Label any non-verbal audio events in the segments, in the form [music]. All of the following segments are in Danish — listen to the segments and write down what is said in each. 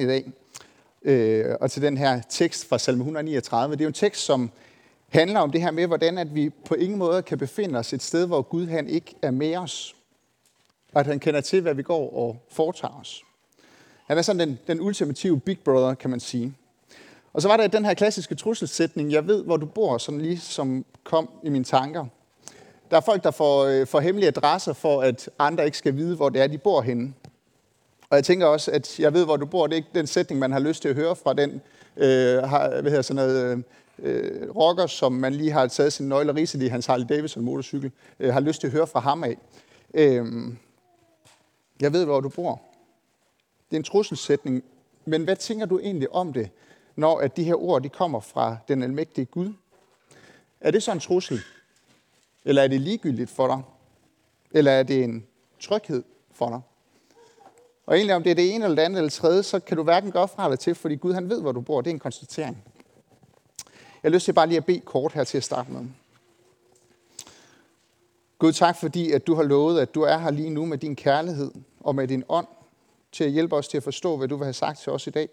i dag, øh, og til den her tekst fra salme 139. Det er jo en tekst, som handler om det her med, hvordan at vi på ingen måde kan befinde os et sted, hvor Gud han ikke er med os, og at han kender til, hvad vi går og foretager os. Han er sådan den, den ultimative big brother, kan man sige. Og så var der den her klassiske trusselsætning, jeg ved, hvor du bor, sådan lige som kom i mine tanker. Der er folk, der får, øh, får hemmelige adresser, for at andre ikke skal vide, hvor det er, de bor henne. Og jeg tænker også, at jeg ved, hvor du bor. Det er ikke den sætning, man har lyst til at høre fra den øh, har, hvad hedder sådan noget, øh, rocker, som man lige har taget sin nøgle og i hans Harley Davidson motorcykel, øh, har lyst til at høre fra ham af. Øh, jeg ved, hvor du bor. Det er en trusselsætning, men hvad tænker du egentlig om det, når at de her ord de kommer fra den almægtige Gud? Er det så en trussel? Eller er det ligegyldigt for dig? Eller er det en tryghed for dig? Og egentlig om det er det ene eller det andet eller det tredje, så kan du hverken gøre fra eller til, fordi Gud han ved, hvor du bor. Det er en konstatering. Jeg har lyst til bare lige at bede kort her til at starte med. Gud, tak fordi, at du har lovet, at du er her lige nu med din kærlighed og med din ånd til at hjælpe os til at forstå, hvad du vil have sagt til os i dag.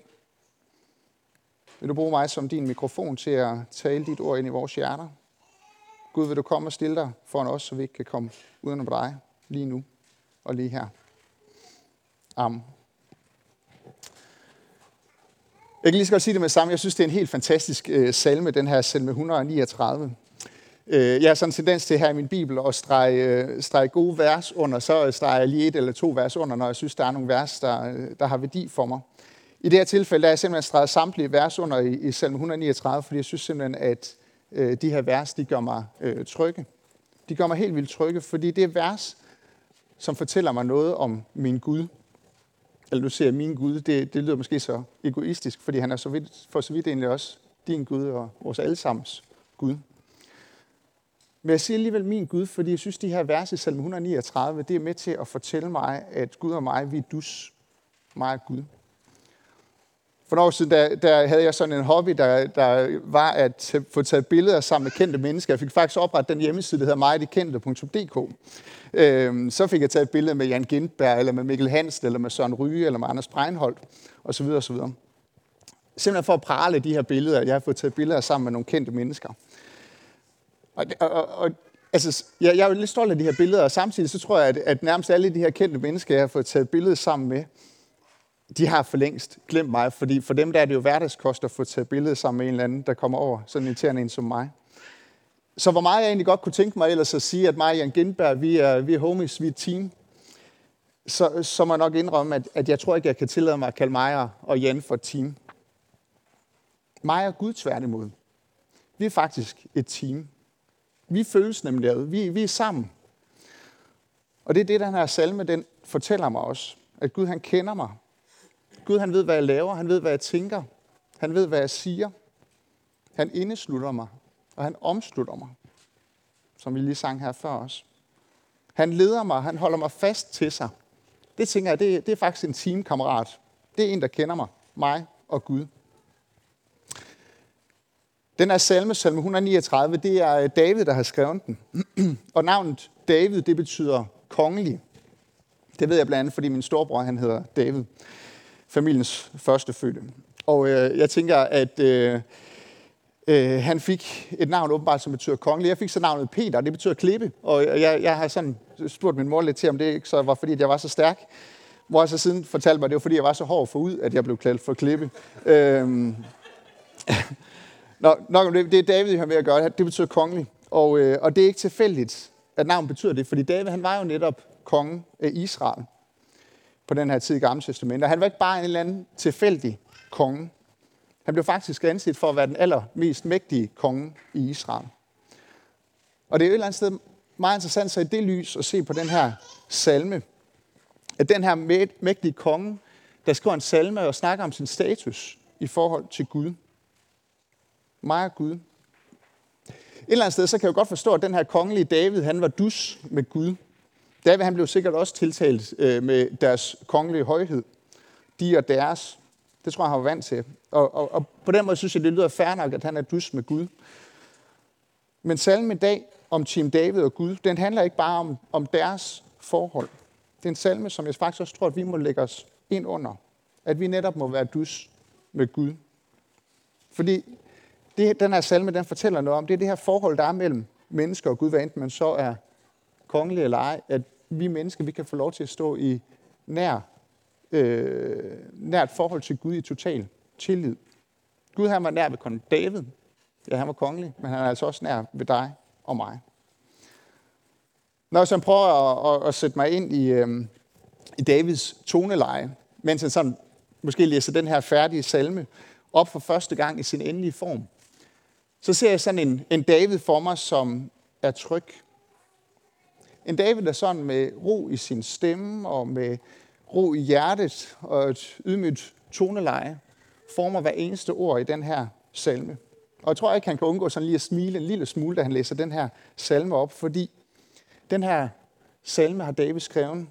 Vil du bruge mig som din mikrofon til at tale dit ord ind i vores hjerter? Gud, vil du komme og stille dig foran os, så vi ikke kan komme uden dig lige nu og lige her. Amen. Jeg kan lige så godt sige det med samme. Jeg synes, det er en helt fantastisk øh, salme, den her salme 139. Øh, jeg har sådan en tendens til her i min bibel at strege, øh, strege gode vers under, så øh, streger jeg lige et eller to vers under, når jeg synes, der er nogle vers, der, øh, der har værdi for mig. I det her tilfælde der er jeg simpelthen streget samtlige vers under i, i salme 139, fordi jeg synes simpelthen, at øh, de her vers, de gør mig øh, trygge. De gør mig helt vildt trygge, fordi det er vers, som fortæller mig noget om min Gud. Eller nu ser min Gud, det, det lyder måske så egoistisk, fordi han er så vidt, for så vidt egentlig også din Gud og vores allesammens Gud. Men jeg siger alligevel min Gud, fordi jeg synes, de her vers i salme 139, det er med til at fortælle mig, at Gud og mig, vi er dus. Mig og Gud. For nogle år siden, der, der havde jeg sådan en hobby, der, der var at få taget billeder sammen med kendte mennesker. Jeg fik faktisk oprettet den hjemmeside, der hedder mejdekendte.dk. Øhm, så fik jeg taget et billede med Jan Gindberg, eller med Mikkel Hansen, eller med Søren Ryge, eller med Anders Breinholt, osv. osv. Simpelthen for at prale de her billeder. Jeg har fået taget billeder sammen med nogle kendte mennesker. Og, og, og altså, jeg, jeg er jo lidt stolt af de her billeder, og samtidig så tror jeg, at, at nærmest alle de her kendte mennesker, jeg har fået taget billeder sammen med, de har for længst glemt mig, fordi for dem der er det jo hverdagskost at få taget billede sammen med en eller anden, der kommer over, sådan irriterende en som mig. Så hvor meget jeg egentlig godt kunne tænke mig ellers at sige, at mig og Jan Gindberg, vi er, vi er homies, vi er team, så, så må jeg nok indrømme, at, at jeg tror ikke, jeg kan tillade mig at kalde mig og Jan for et team. Mig og Gud tværtimod. Vi er faktisk et team. Vi føles nemlig ad. Vi, vi er sammen. Og det er det, den her salme, den fortæller mig også. At Gud, han kender mig. Gud, han ved, hvad jeg laver. Han ved, hvad jeg tænker. Han ved, hvad jeg siger. Han indeslutter mig, og han omslutter mig. Som vi lige sang her før os. Han leder mig, han holder mig fast til sig. Det tænker jeg, det, det er faktisk en teamkammerat. Det er en, der kender mig, mig og Gud. Den er salme, salme 139, det er øh, David, der har skrevet den. [clears throat] og navnet David, det betyder kongelig. Det ved jeg blandt andet, fordi min storebror, han hedder David. Familiens første fødte. Og øh, jeg tænker, at øh, øh, han fik et navn åbenbart, som betyder kongelig. Jeg fik så navnet Peter, det betyder klippe. Og jeg, jeg har sådan spurgt min mor lidt til, om det ikke så var, fordi at jeg var så stærk. Hvor jeg så siden fortalte mig, at det var, fordi jeg var så hård for ud, at jeg blev kaldt for klippe. Øh, [laughs] Nå, nok om det. Det er David, vi har med at gøre. Det betyder kongelig. Og, øh, og det er ikke tilfældigt, at navnet betyder det, fordi David han var jo netop konge af Israel på den her tid i Gamle Testament. Og han var ikke bare en eller anden tilfældig konge. Han blev faktisk anset for at være den allermest mægtige konge i Israel. Og det er jo et eller andet sted meget interessant så i det lys at se på den her salme. At den her mægtige konge, der skriver en salme og snakker om sin status i forhold til Gud mig og Gud. Et eller andet sted, så kan jeg jo godt forstå, at den her kongelige David, han var dus med Gud. David, han blev sikkert også tiltalt øh, med deres kongelige højhed. De og deres. Det tror jeg, han var vant til. Og, og, og på den måde synes jeg, det lyder fair nok, at han er dus med Gud. Men salmen i dag om Team David og Gud, den handler ikke bare om, om deres forhold. Det er en salme, som jeg faktisk også tror, at vi må lægge os ind under at vi netop må være dus med Gud. Fordi det, den her salme, den fortæller noget om, det er det her forhold, der er mellem mennesker og Gud, hvad enten man så er kongelig eller ej, at vi mennesker, vi kan få lov til at stå i nær, øh, nært forhold til Gud i total tillid. Gud han var nær ved kong David. Ja, han var kongelig, men han er altså også nær ved dig og mig. Når jeg så prøver at, at, at sætte mig ind i, øh, i Davids toneleje, mens han sådan måske læser den her færdige salme op for første gang i sin endelige form, så ser jeg sådan en, en David for mig, som er tryg. En David, der sådan med ro i sin stemme og med ro i hjertet og et ydmygt toneleje, former hver eneste ord i den her salme. Og jeg tror ikke, han kan undgå sådan lige at smile en lille smule, da han læser den her salme op, fordi den her salme har David skrevet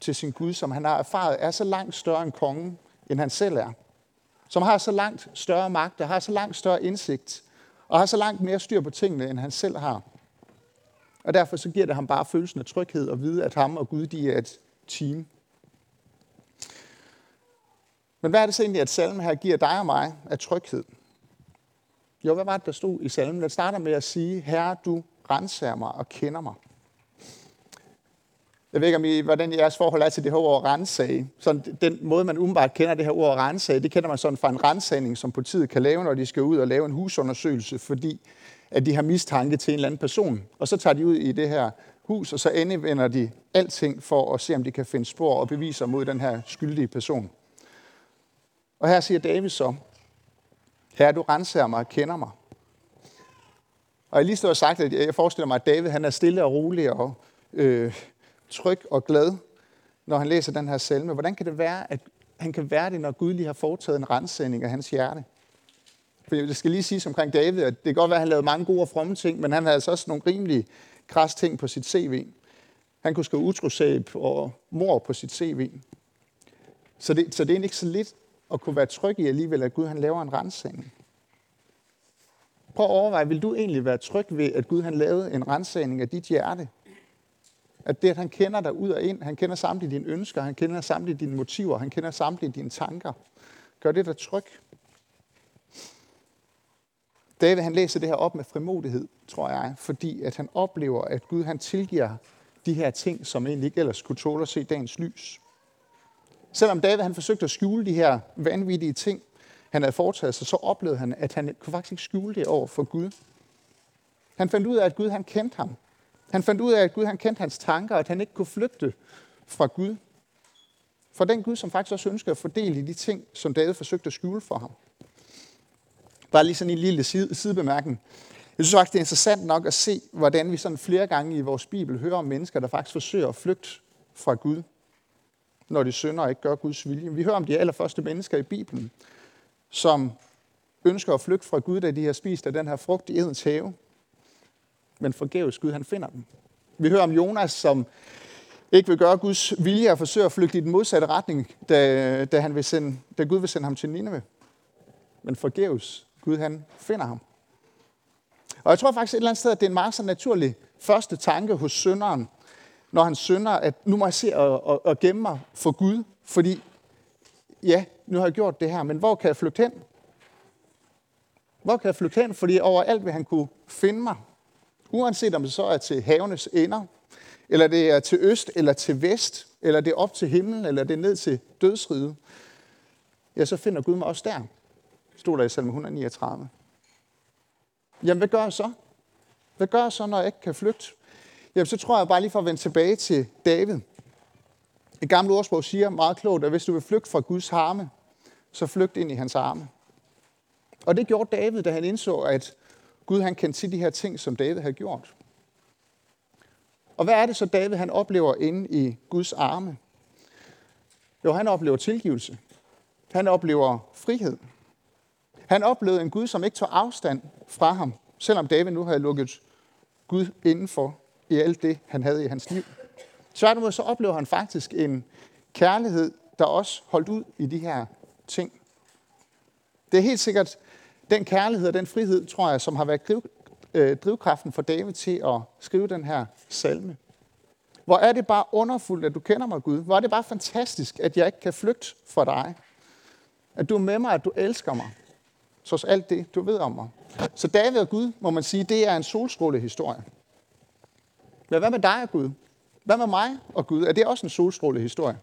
til sin Gud, som han har erfaret er så langt større end kongen, end han selv er. Som har så langt større magt, og har så langt større indsigt, og har så langt mere styr på tingene, end han selv har. Og derfor så giver det ham bare følelsen af tryghed at vide, at ham og Gud de er et team. Men hvad er det så egentlig, at salmen her giver dig og mig af tryghed? Jo, hvad var det, der stod i salmen? Den starter med at sige, Herre, du renser mig og kender mig. Jeg ved ikke, om I, hvordan jeres forhold er til det her ord rensage. Sådan, den måde, man umiddelbart kender det her ord rensage, det kender man sådan fra en rensagning, som politiet kan lave, når de skal ud og lave en husundersøgelse, fordi at de har mistanke til en eller anden person. Og så tager de ud i det her hus, og så endevender de alting for at se, om de kan finde spor og beviser mod den her skyldige person. Og her siger David så, Herre, du renser mig og kender mig. Og jeg lige stod og sagt, at jeg forestiller mig, at David han er stille og rolig og øh, tryg og glad, når han læser den her salme. Hvordan kan det være, at han kan være det, når Gud lige har foretaget en rensning af hans hjerte? For jeg skal lige sige omkring David, at det kan godt være, at han lavede mange gode og fromme ting, men han havde altså også nogle rimelige kras ting på sit CV. Han kunne skrive utroskab og mor på sit CV. Så det, så det er ikke så lidt at kunne være tryg i alligevel, at Gud han laver en rensning. Prøv at overveje, vil du egentlig være tryg ved, at Gud han lavede en rensning af dit hjerte? At det, at han kender dig ud og ind, han kender samtlige dine ønsker, han kender samtlige dine motiver, han kender samtlige dine tanker. Gør det dig tryg? David han læser det her op med frimodighed, tror jeg, fordi at han oplever, at Gud han tilgiver de her ting, som egentlig ikke ellers kunne tåle at se dagens lys. Selvom David han forsøgte at skjule de her vanvittige ting, han havde foretaget sig, så oplevede han, at han kunne faktisk ikke skjule det over for Gud. Han fandt ud af, at Gud han kendte ham. Han fandt ud af, at Gud han kendte hans tanker, og at han ikke kunne flygte fra Gud. For den Gud, som faktisk også ønskede at fordele de ting, som David forsøgte at skjule for ham. Bare lige sådan en lille side, sidebemærkning. Jeg synes faktisk, det er interessant nok at se, hvordan vi sådan flere gange i vores Bibel hører om mennesker, der faktisk forsøger at flygte fra Gud, når de synder og ikke gør Guds vilje. Vi hører om de allerførste mennesker i Bibelen, som ønsker at flygte fra Gud, da de har spist af den her frugt i Edens have. Men forgæves Gud, han finder dem. Vi hører om Jonas, som ikke vil gøre Guds vilje og forsøger at flygte i den modsatte retning, da, da, han vil sende, da Gud vil sende ham til Nineve. Men forgæves Gud han finder ham. Og jeg tror faktisk et eller andet sted, at det er en meget så naturlig første tanke hos synderen, når han synder, at nu må jeg se og, og, og gemme mig for Gud, fordi ja, nu har jeg gjort det her, men hvor kan jeg flygte hen? Hvor kan jeg flygte hen? Fordi overalt vil han kunne finde mig. Uanset om det så er til havenes ender, eller det er til øst, eller til vest, eller det er op til himlen, eller det er ned til dødsriget, ja, så finder Gud mig også der stod der i salme 139. Jamen, hvad gør jeg så? Hvad gør jeg så, når jeg ikke kan flygte? Jamen, så tror jeg bare lige for at vende tilbage til David. Et gammelt ordsprog siger meget klogt, at hvis du vil flygte fra Guds harme, så flygt ind i hans arme. Og det gjorde David, da han indså, at Gud han kendte til de her ting, som David havde gjort. Og hvad er det så, David han oplever inde i Guds arme? Jo, han oplever tilgivelse. Han oplever frihed. Han oplevede en Gud, som ikke tog afstand fra ham, selvom David nu havde lukket Gud indenfor i alt det, han havde i hans liv. Tværtimod så oplever han faktisk en kærlighed, der også holdt ud i de her ting. Det er helt sikkert den kærlighed og den frihed, tror jeg, som har været driv, øh, drivkraften for David til at skrive den her salme. Hvor er det bare underfuldt, at du kender mig, Gud. Hvor er det bare fantastisk, at jeg ikke kan flygte fra dig. At du er med mig, at du elsker mig trods alt det, du ved om mig. Så David og Gud, må man sige, det er en solstrålehistorie. Men hvad med dig og Gud? Hvad med mig og Gud? Er det også en solstrålehistorie?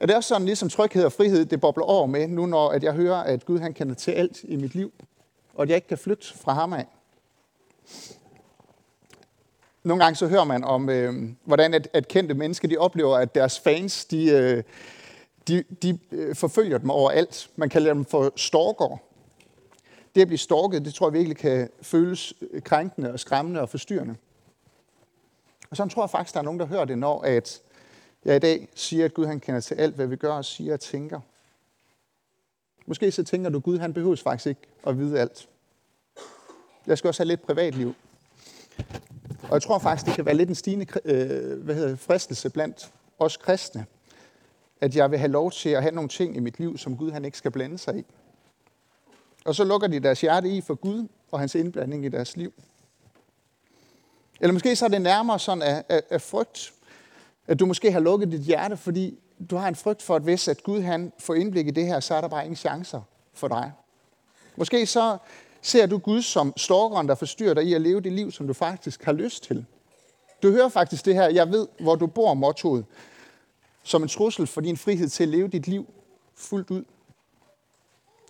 Er det også sådan, ligesom tryghed og frihed, det bobler over med, nu når at jeg hører, at Gud han kender til alt i mit liv, og at jeg ikke kan flytte fra ham af? Nogle gange så hører man om, øh, hvordan at, at kendte mennesker de oplever, at deres fans de, øh, de, de øh, forfølger dem overalt. Man kalder dem for stalker. Det at blive stalket, det tror jeg virkelig kan føles øh, krænkende og skræmmende og forstyrrende. Og så tror jeg faktisk, der er nogen, der hører det, når at jeg i dag siger, at Gud han kender til alt, hvad vi gør og siger og tænker. Måske så tænker du, at Gud han behøves faktisk ikke at vide alt. Jeg skal også have lidt privatliv. Og jeg tror faktisk, det kan være lidt en stigende øh, hvad hedder, fristelse blandt os kristne, at jeg vil have lov til at have nogle ting i mit liv, som Gud han ikke skal blande sig i. Og så lukker de deres hjerte i for Gud og hans indblanding i deres liv. Eller måske så er det nærmere sådan af, af, af frygt, at du måske har lukket dit hjerte, fordi du har en frygt for, at hvis at Gud han får indblik i det her, så er der bare ingen chancer for dig. Måske så ser du Gud som storkeren, der forstyrrer dig i at leve det liv, som du faktisk har lyst til. Du hører faktisk det her, jeg ved, hvor du bor, mottoet, som en trussel for din frihed til at leve dit liv fuldt ud.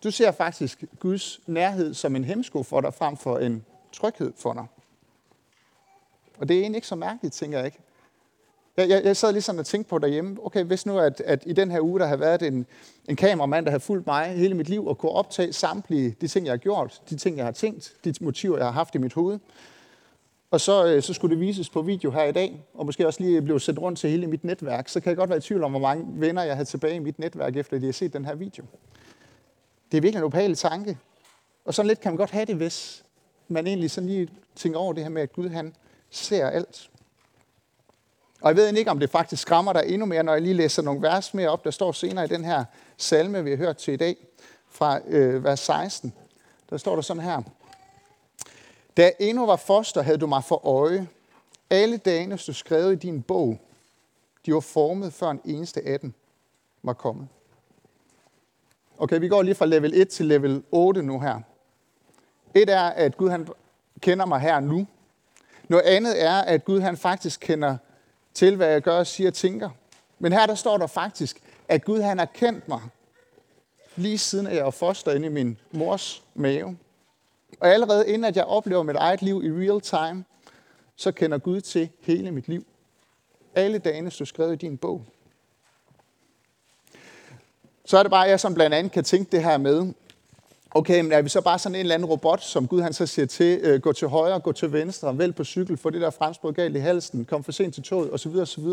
Du ser faktisk Guds nærhed som en hemsko for dig, frem for en tryghed for dig. Og det er egentlig ikke så mærkeligt, tænker jeg ikke. Jeg, jeg, jeg sad lige sådan og tænkte på derhjemme, okay, hvis nu, at, at i den her uge, der har været en, en kameramand, der har fulgt mig hele mit liv og kunne optage samtlige de ting, jeg har gjort, de ting, jeg har tænkt, de motiver, jeg har haft i mit hoved. Og så, øh, så skulle det vises på video her i dag, og måske også lige blive sendt rundt til hele mit netværk. Så kan jeg godt være i tvivl om, hvor mange venner jeg havde tilbage i mit netværk, efter de har set den her video. Det er virkelig en ubehagelig tanke. Og sådan lidt kan man godt have det, hvis man egentlig sådan lige tænker over det her med, at Gud han ser alt. Og jeg ved ikke, om det faktisk skræmmer dig endnu mere, når jeg lige læser nogle vers mere op, der står senere i den her salme, vi har hørt til i dag, fra øh, vers 16. Der står der sådan her. Da jeg endnu var foster, havde du mig for øje. Alle dagene stod skrevet i din bog. De var formet, før en eneste af dem var kommet. Okay, vi går lige fra level 1 til level 8 nu her. Et er, at Gud han kender mig her nu. Noget andet er, at Gud han faktisk kender til, hvad jeg gør, siger og tænker. Men her der står der faktisk, at Gud han har kendt mig, lige siden jeg var foster inde i min mors mave. Og allerede inden at jeg oplever mit eget liv i real time, så kender Gud til hele mit liv. Alle dagene står skrevet i din bog. Så er det bare, at jeg som blandt andet kan tænke det her med, okay, men er vi så bare sådan en eller anden robot, som Gud han så siger til, øh, gå til højre, gå til venstre, vælg på cykel, få det der fremsprog galt i halsen, kom for sent til toget, osv. osv.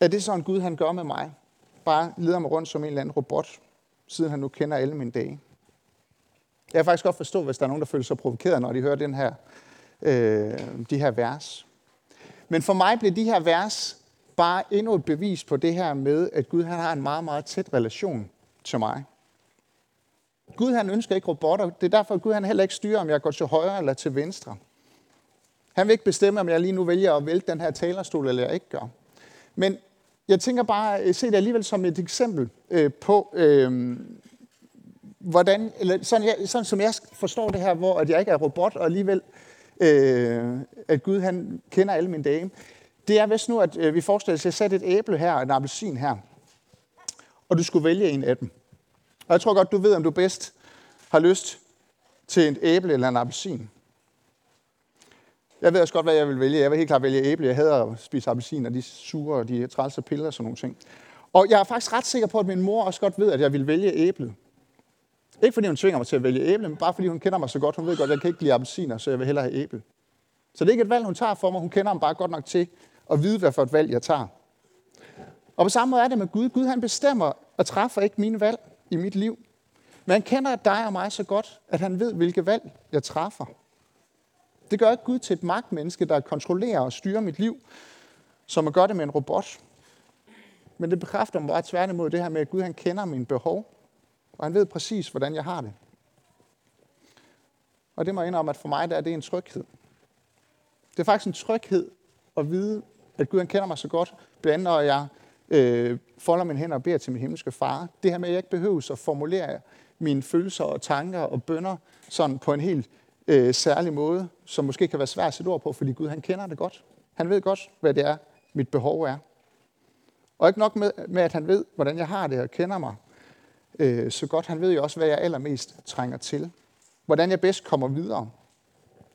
Er det sådan, Gud han gør med mig? Bare leder mig rundt som en eller anden robot, siden han nu kender alle mine dage. Jeg kan faktisk godt forstå, hvis der er nogen, der føler sig provokeret, når de hører den her, øh, de her vers. Men for mig bliver de her vers bare endnu et bevis på det her med, at Gud han har en meget, meget tæt relation til mig. Gud han ønsker ikke robotter. Det er derfor, at Gud han heller ikke styrer, om jeg går til højre eller til venstre. Han vil ikke bestemme, om jeg lige nu vælger at vælte den her talerstol, eller jeg ikke gør. Men jeg tænker bare, se det alligevel som et eksempel øh, på, øh, hvordan, eller sådan, jeg, sådan som jeg forstår det her, hvor at jeg ikke er robot, og alligevel, øh, at Gud han kender alle mine dage. Det er vist nu, at øh, vi forestiller os, at jeg satte et æble her, og en appelsin her og du skulle vælge en af dem. Og jeg tror godt, du ved, om du bedst har lyst til et æble eller en appelsin. Jeg ved også godt, hvad jeg vil vælge. Jeg vil helt klart vælge æble. Jeg hader at spise appelsiner, de sure, og de trælse piller og sådan nogle ting. Og jeg er faktisk ret sikker på, at min mor også godt ved, at jeg vil vælge æblet. Ikke fordi hun tvinger mig til at vælge æble, men bare fordi hun kender mig så godt. Hun ved godt, at jeg kan ikke lide appelsiner, så jeg vil hellere have æble. Så det er ikke et valg, hun tager for mig. Hun kender mig bare godt nok til at vide, hvad for et valg jeg tager. Og på samme måde er det med Gud. Gud han bestemmer og træffer ikke mine valg i mit liv. Men han kender dig og mig så godt, at han ved, hvilke valg jeg træffer. Det gør ikke Gud til et magtmenneske, der kontrollerer og styrer mit liv, som at gøre det med en robot. Men det bekræfter mig bare tværtimod det her med, at Gud han kender mine behov, og han ved præcis, hvordan jeg har det. Og det må jeg indrømme, at for mig der er det en tryghed. Det er faktisk en tryghed at vide, at Gud han kender mig så godt, blandt andet når jeg øh, folder mine hænder og beder til min himmelske far. Det her med, at jeg ikke behøver at formulere mine følelser og tanker og bønder sådan på en helt øh, særlig måde, som måske kan være svært at sætte ord på, fordi Gud han kender det godt. Han ved godt, hvad det er, mit behov er. Og ikke nok med, med at han ved, hvordan jeg har det og kender mig øh, så godt. Han ved jo også, hvad jeg allermest trænger til. Hvordan jeg bedst kommer videre.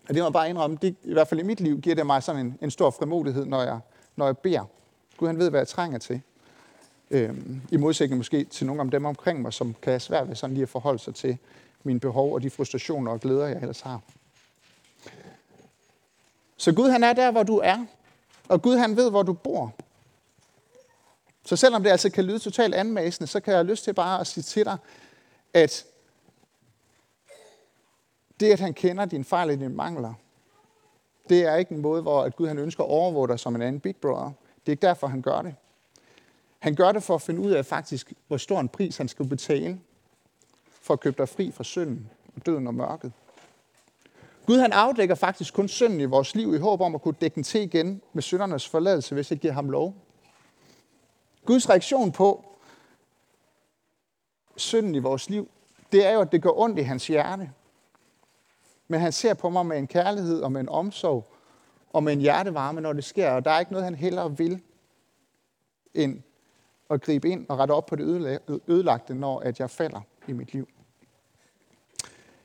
Og det må jeg bare indrømme, det, i hvert fald i mit liv, giver det mig sådan en, en stor frimodighed, når jeg, når jeg beder. Gud han ved, hvad jeg trænger til. Øhm, I modsætning måske til nogle af dem omkring mig, som kan have svært ved sådan lige at forholde sig til mine behov og de frustrationer og glæder, jeg ellers har. Så Gud han er der, hvor du er. Og Gud han ved, hvor du bor. Så selvom det altså kan lyde totalt anmæsende, så kan jeg have lyst til bare at sige til dig, at det, at han kender dine fejl og dine mangler, det er ikke en måde, hvor at Gud han ønsker at overvåge dig som en anden big brother. Det er ikke derfor, han gør det. Han gør det for at finde ud af faktisk, hvor stor en pris han skal betale for at købe dig fri fra synden, og døden og mørket. Gud han afdækker faktisk kun synden i vores liv i håb om at kunne dække den til igen med syndernes forladelse, hvis jeg giver ham lov. Guds reaktion på synden i vores liv, det er jo, at det går ondt i hans hjerte. Men han ser på mig med en kærlighed og med en omsorg og med en hjertevarme, når det sker. Og der er ikke noget, han hellere vil, end at gribe ind og rette op på det ødelagte, når at jeg falder i mit liv.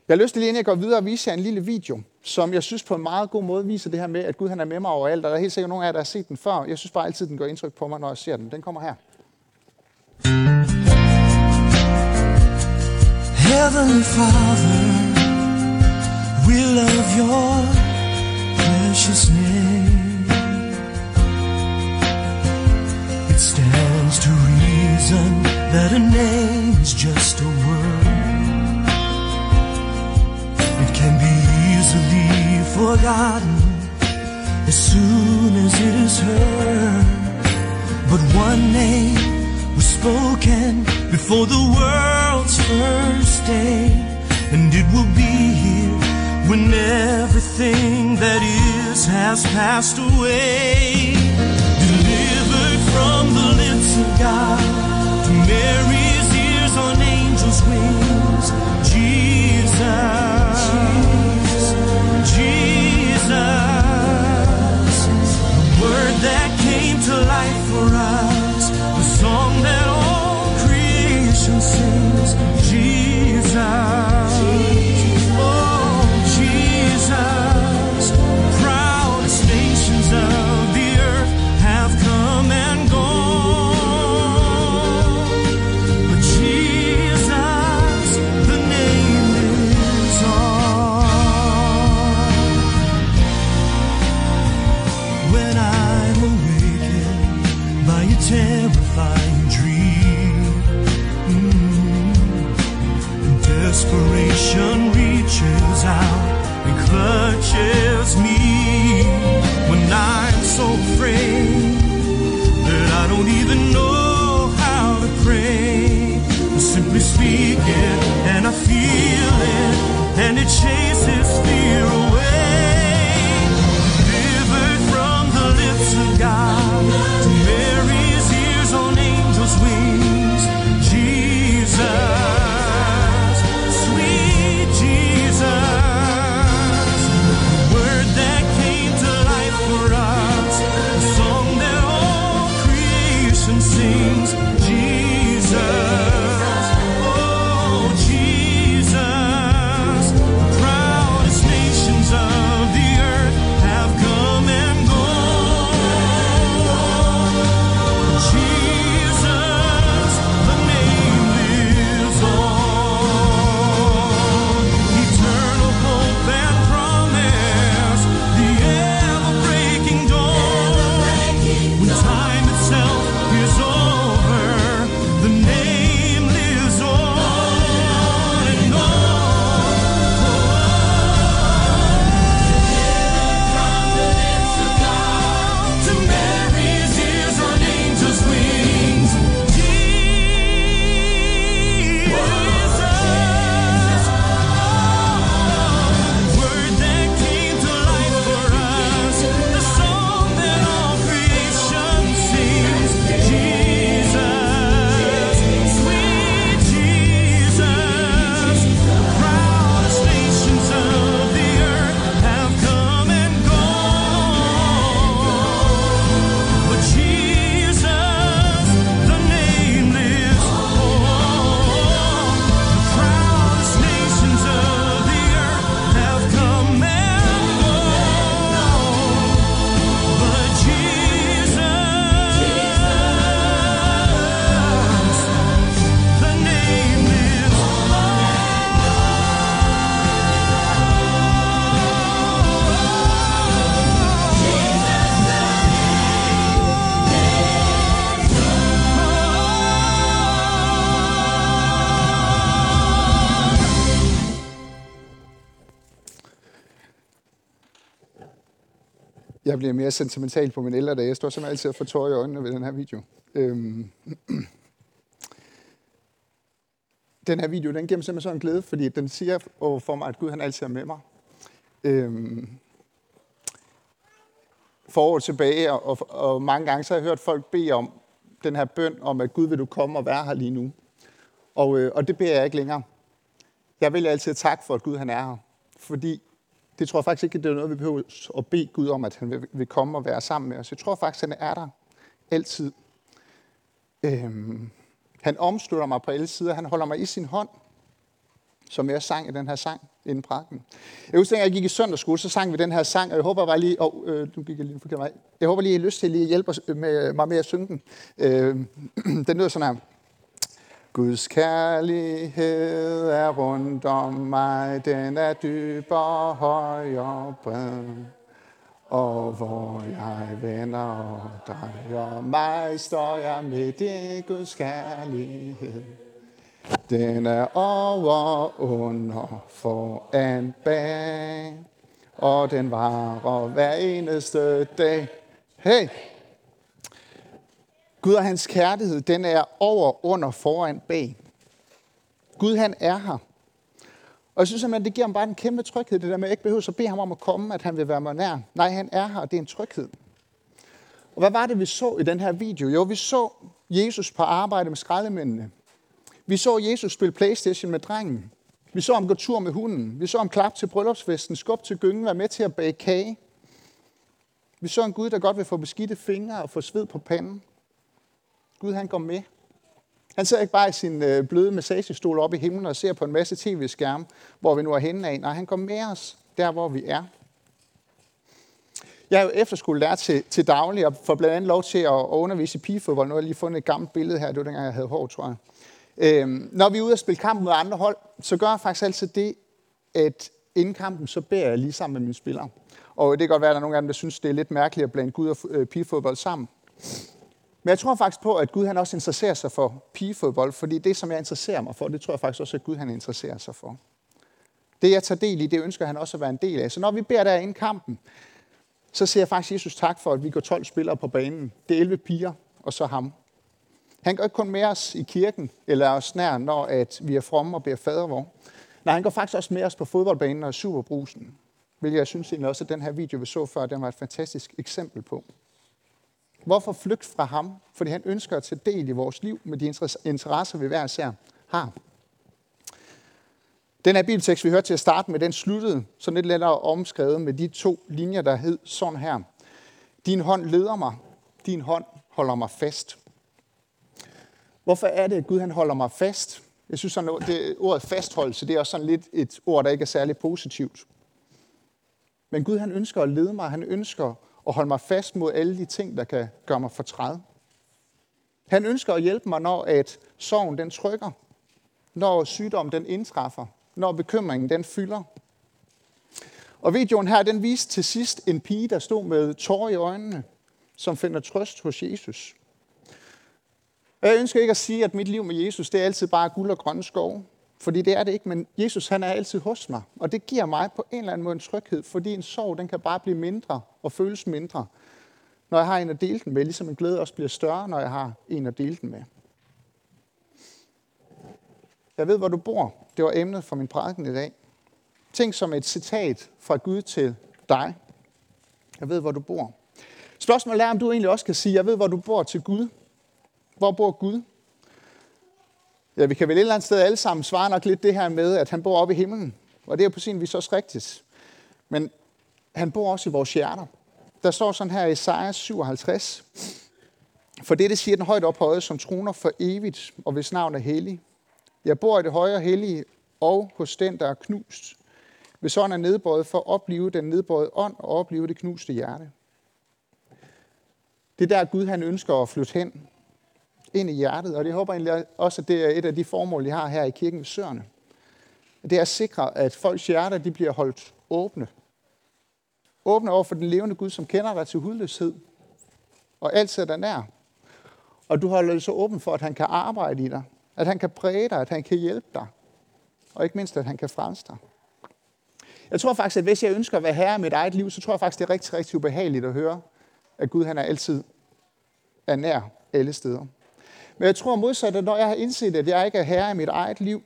Jeg har lyst til lige inden jeg går videre at vise jer en lille video, som jeg synes på en meget god måde viser det her med, at Gud han er med mig overalt. Og der er helt sikkert nogen af jer, der har set den før. Jeg synes bare altid, den gør indtryk på mig, når jeg ser den. Den kommer her. Heaven Father, your precious name. It stands to reason that a name is just a word. It can be easily forgotten as soon as it is heard. But one name was spoken before the world's first day, and it will be here when everything that is has passed away. Delivered from the lips of God to Mary's ears on angels' wings, Jeg bliver mere sentimental på min ældre dag. Jeg står som altid og får tårer i øjnene ved den her video. Øhm. Den her video, den giver mig simpelthen sådan en glæde, fordi den siger for mig, at Gud han altid er med mig. Øhm. For år tilbage, og, og mange gange så har jeg hørt folk bede om den her bøn om, at Gud vil du komme og være her lige nu. Og, øh, og det beder jeg ikke længere. Jeg vil altid takke for, at Gud han er her. Fordi det tror jeg faktisk ikke, det er noget, vi behøver at bede Gud om, at han vil, vil komme og være sammen med os. Jeg tror faktisk, han er der altid. Øhm, han omslutter mig på alle sider. Han holder mig i sin hånd, som jeg sang i den her sang inden prakken. Jeg husker, at jeg gik i søndagsskole, så sang vi den her sang, og jeg håber bare lige, oh, øh, nu gik jeg lige forkert vej. Jeg håber lige, at I har lyst til at hjælpe med, mig med at synge den. Øh, [clears throat] den lyder sådan her. Guds kærlighed er rundt om mig, den er dyb og høj og bred. Og hvor jeg vender og drejer mig, står jeg midt i Guds kærlighed. Den er over, under, foran, bag, og den varer hver eneste dag. Hey! Gud og hans kærlighed, den er over, under, foran, bag. Gud, han er her. Og jeg synes simpelthen, det giver ham bare en kæmpe tryghed, det der med, at jeg ikke behøver at bede ham om at komme, at han vil være mig nær. Nej, han er her, og det er en tryghed. Og hvad var det, vi så i den her video? Jo, vi så Jesus på arbejde med skraldemændene. Vi så Jesus spille Playstation med drengen. Vi så ham gå tur med hunden. Vi så ham klap til bryllupsfesten, skub til gyngen, være med til at bage kage. Vi så en Gud, der godt vil få beskidte fingre og få sved på panden. Gud, han går med. Han sidder ikke bare i sin øh, bløde massagestol oppe i himlen og ser på en masse tv-skærme, hvor vi nu er henne af. Nej, han går med os der, hvor vi er. Jeg er jo efterskolelærer til, til daglig, og får blandt andet lov til at undervise i pigefodbold. Nu har jeg lige fundet et gammelt billede her, det var dengang, jeg havde hår, tror jeg. Øhm, når vi er ude og spille kamp mod andre hold, så gør jeg faktisk altid det, at inden kampen, så beder jeg lige sammen med mine spillere. Og det kan godt være, at der er nogle af dem, der synes, det er lidt mærkeligt at blande Gud og øh, pigefodbold sammen. Men jeg tror faktisk på, at Gud han også interesserer sig for pigefodbold, fordi det, som jeg interesserer mig for, det tror jeg faktisk også, at Gud han interesserer sig for. Det, jeg tager del i, det ønsker han også at være en del af. Så når vi beder der inden kampen, så siger jeg faktisk Jesus tak for, at vi går 12 spillere på banen. Det er 11 piger, og så ham. Han går ikke kun med os i kirken, eller os nær, når at vi er fromme og beder fadervor. Nej, han går faktisk også med os på fodboldbanen og superbrusen. Hvilket jeg synes egentlig også, at den her video, vi så før, den var et fantastisk eksempel på. Hvorfor flygt fra ham? Fordi han ønsker at tage del i vores liv med de interesser, vi hver især har. Den her bibeltekst, vi hørte til at starte med, den sluttede sådan lidt lettere omskrevet med de to linjer, der hed sådan her. Din hånd leder mig, din hånd holder mig fast. Hvorfor er det, at Gud han holder mig fast? Jeg synes, sådan, det, ordet fastholdelse, det er også sådan lidt et ord, der ikke er særlig positivt. Men Gud han ønsker at lede mig, han ønsker og holde mig fast mod alle de ting, der kan gøre mig fortræd. Han ønsker at hjælpe mig, når at sorgen den trykker, når sygdommen den indtræffer, når bekymringen den fylder. Og videoen her, den viste til sidst en pige, der stod med tårer i øjnene, som finder trøst hos Jesus. Og jeg ønsker ikke at sige, at mit liv med Jesus, det er altid bare guld og grønne skove. Fordi det er det ikke, men Jesus han er altid hos mig. Og det giver mig på en eller anden måde en tryghed, fordi en sorg den kan bare blive mindre og føles mindre, når jeg har en at dele den med, ligesom en glæde også bliver større, når jeg har en at dele den med. Jeg ved, hvor du bor. Det var emnet for min prædiken i dag. Tænk som et citat fra Gud til dig. Jeg ved, hvor du bor. Spørgsmålet er, om du egentlig også kan sige, jeg ved, hvor du bor til Gud. Hvor bor Gud? Ja, vi kan vel et eller andet sted alle sammen svare nok lidt det her med, at han bor oppe i himlen. Og det er på sin vis også rigtigt. Men han bor også i vores hjerter. Der står sådan her i Isaiah 57. For det, det siger den højt ophøjet, som troner for evigt, og hvis navn er hellig. Jeg bor i det højre hellige, og hos den, der er knust. Hvis ånd er nedbøjet for at opleve den nedbøjet ånd og opleve det knuste hjerte. Det er der, Gud han ønsker at flytte hen ind i hjertet, og det håber egentlig også, at det er et af de formål, jeg har her i kirken ved Søerne. Det er at sikre, at folks hjerter de bliver holdt åbne. Åbne over for den levende Gud, som kender dig til hudløshed, og alt sætter nær. Og du holder det så åben for, at han kan arbejde i dig, at han kan præge dig, at han kan hjælpe dig, og ikke mindst, at han kan frelse dig. Jeg tror faktisk, at hvis jeg ønsker at være herre i mit eget liv, så tror jeg faktisk, det er rigtig, rigtig ubehageligt at høre, at Gud han er altid er nær alle steder. Men jeg tror modsat, at når jeg har indset, at jeg ikke er herre i mit eget liv,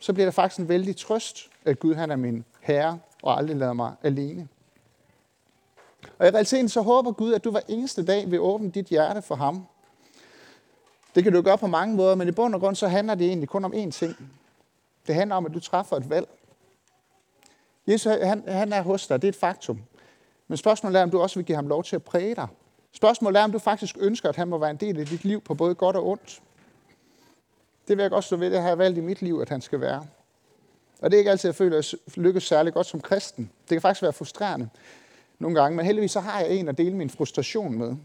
så bliver det faktisk en vældig trøst, at Gud han er min herre og aldrig lader mig alene. Og i realiteten så håber Gud, at du hver eneste dag vil åbne dit hjerte for ham. Det kan du gøre på mange måder, men i bund og grund så handler det egentlig kun om én ting. Det handler om, at du træffer et valg. Jesus han, han er hos dig, det er et faktum. Men spørgsmålet er, om du også vil give ham lov til at præge dig. Spørgsmålet er, om du faktisk ønsker, at han må være en del af dit liv på både godt og ondt. Det vil jeg godt stå ved, det har jeg valgt i mit liv, at han skal være. Og det er ikke altid, jeg føler, at jeg lykkes særlig godt som kristen. Det kan faktisk være frustrerende nogle gange, men heldigvis så har jeg en at dele min frustration med.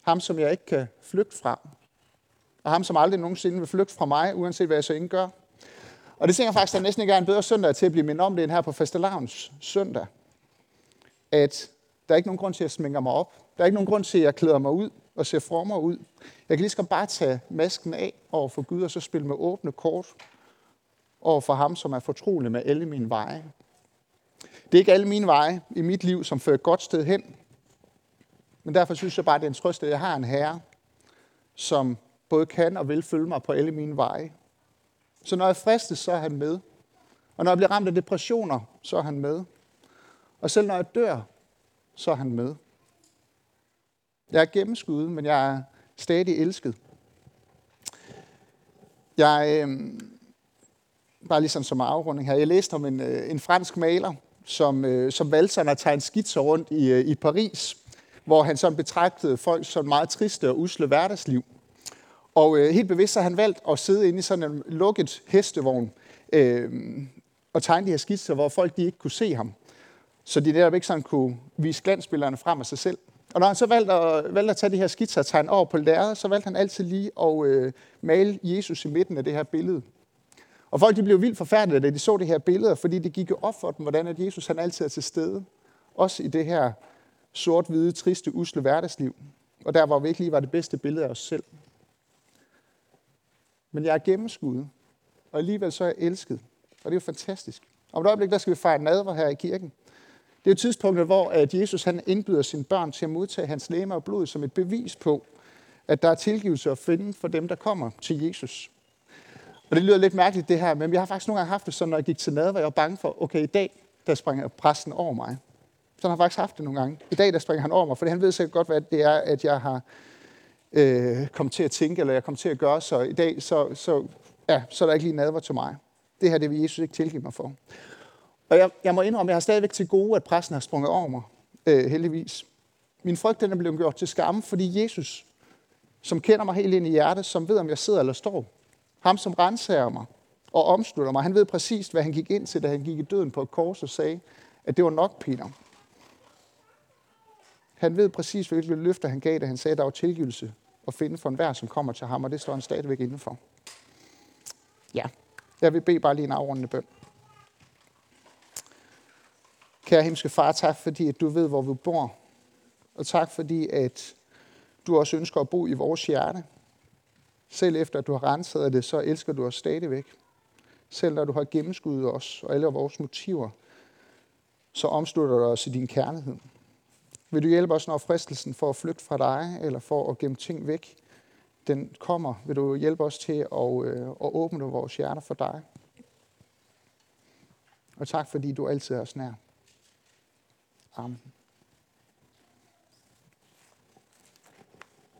Ham, som jeg ikke kan flygte fra. Og ham, som aldrig nogensinde vil flygte fra mig, uanset hvad jeg så ikke gør. Og det tænker jeg faktisk, at næsten ikke er en bedre søndag til at blive mindet om det, end her på fastelavns søndag. At der er ikke nogen grund til, at jeg smænker mig op. Der er ikke nogen grund til, at jeg klæder mig ud og ser frommer ud. Jeg kan lige så bare tage masken af over for Gud, og så spille med åbne kort over for ham, som er fortrolig med alle mine veje. Det er ikke alle mine veje i mit liv, som fører et godt sted hen. Men derfor synes jeg bare, det er en trøst, at jeg har en herre, som både kan og vil følge mig på alle mine veje. Så når jeg fristes, så er han med. Og når jeg bliver ramt af depressioner, så er han med. Og selv når jeg dør, så er han med. Jeg er gennemskuddet, men jeg er stadig elsket. Jeg, øh, bare ligesom som afrunding her, jeg læste om en, øh, en fransk maler, som, øh, som valgte sig at tegne skitser rundt i, øh, i Paris, hvor han sådan betragtede folk som meget triste og usle hverdagsliv. Og øh, helt bevidst har han valgt at sidde inde i sådan en lukket hestevogn øh, og tegne de her skitser, hvor folk de ikke kunne se ham. Så de netop ikke sådan kunne vise glansbillederne frem af sig selv. Og når han så valgte at, valgte at tage de her skitser og tegne over på lærredet, så valgte han altid lige at øh, male Jesus i midten af det her billede. Og folk de blev vildt forfærdede, da de så det her billede, fordi det gik jo op for dem, hvordan at Jesus han altid er til stede. Også i det her sort-hvide, triste, usle hverdagsliv. Og der, hvor vi ikke lige var det bedste billede af os selv. Men jeg er gennemskuddet, og alligevel så er jeg elsket. Og det er jo fantastisk. Om et øjeblik, der skal vi fejre nadver her i kirken. Det er tidspunktet, hvor at Jesus han indbyder sine børn til at modtage hans læme og blod som et bevis på, at der er tilgivelse at finde for dem, der kommer til Jesus. Og det lyder lidt mærkeligt det her, men jeg har faktisk nogle gange haft det sådan, når jeg gik til nadver, jeg var bange for, okay, i dag, der springer præsten over mig. Så har jeg faktisk haft det nogle gange. I dag, der springer han over mig, for han ved sikkert godt, hvad det er, at jeg har øh, kommet til at tænke, eller jeg kommer til at gøre, så i dag, så, så, ja, så er der ikke lige nadver til mig. Det her, det vil Jesus ikke tilgive mig for. Og jeg, jeg må indrømme, jeg har stadigvæk til gode, at præsten har sprunget over mig, øh, heldigvis. Min frygt den er blevet gjort til skamme, fordi Jesus, som kender mig helt ind i hjertet, som ved, om jeg sidder eller står, ham, som renser mig og omslutter mig, han ved præcis, hvad han gik ind til, da han gik i døden på et kors og sagde, at det var nok, Peter. Han ved præcis, hvilke løfter han gav, da han sagde, at der var tilgivelse at finde for enhver, som kommer til ham, og det står han stadigvæk indenfor. Ja, jeg vil bede bare lige en afrundende bøn. Kære himmelske far, tak fordi, at du ved, hvor vi bor. Og tak fordi, at du også ønsker at bo i vores hjerte. Selv efter at du har renset det, så elsker du os stadigvæk. Selv når du har gennemskuddet os og alle vores motiver, så omslutter du os i din kærlighed. Vil du hjælpe os, når fristelsen for at flygte fra dig, eller for at gemme ting væk, den kommer? Vil du hjælpe os til at, øh, at åbne vores hjerter for dig? Og tak, fordi du altid er os nær. Amen.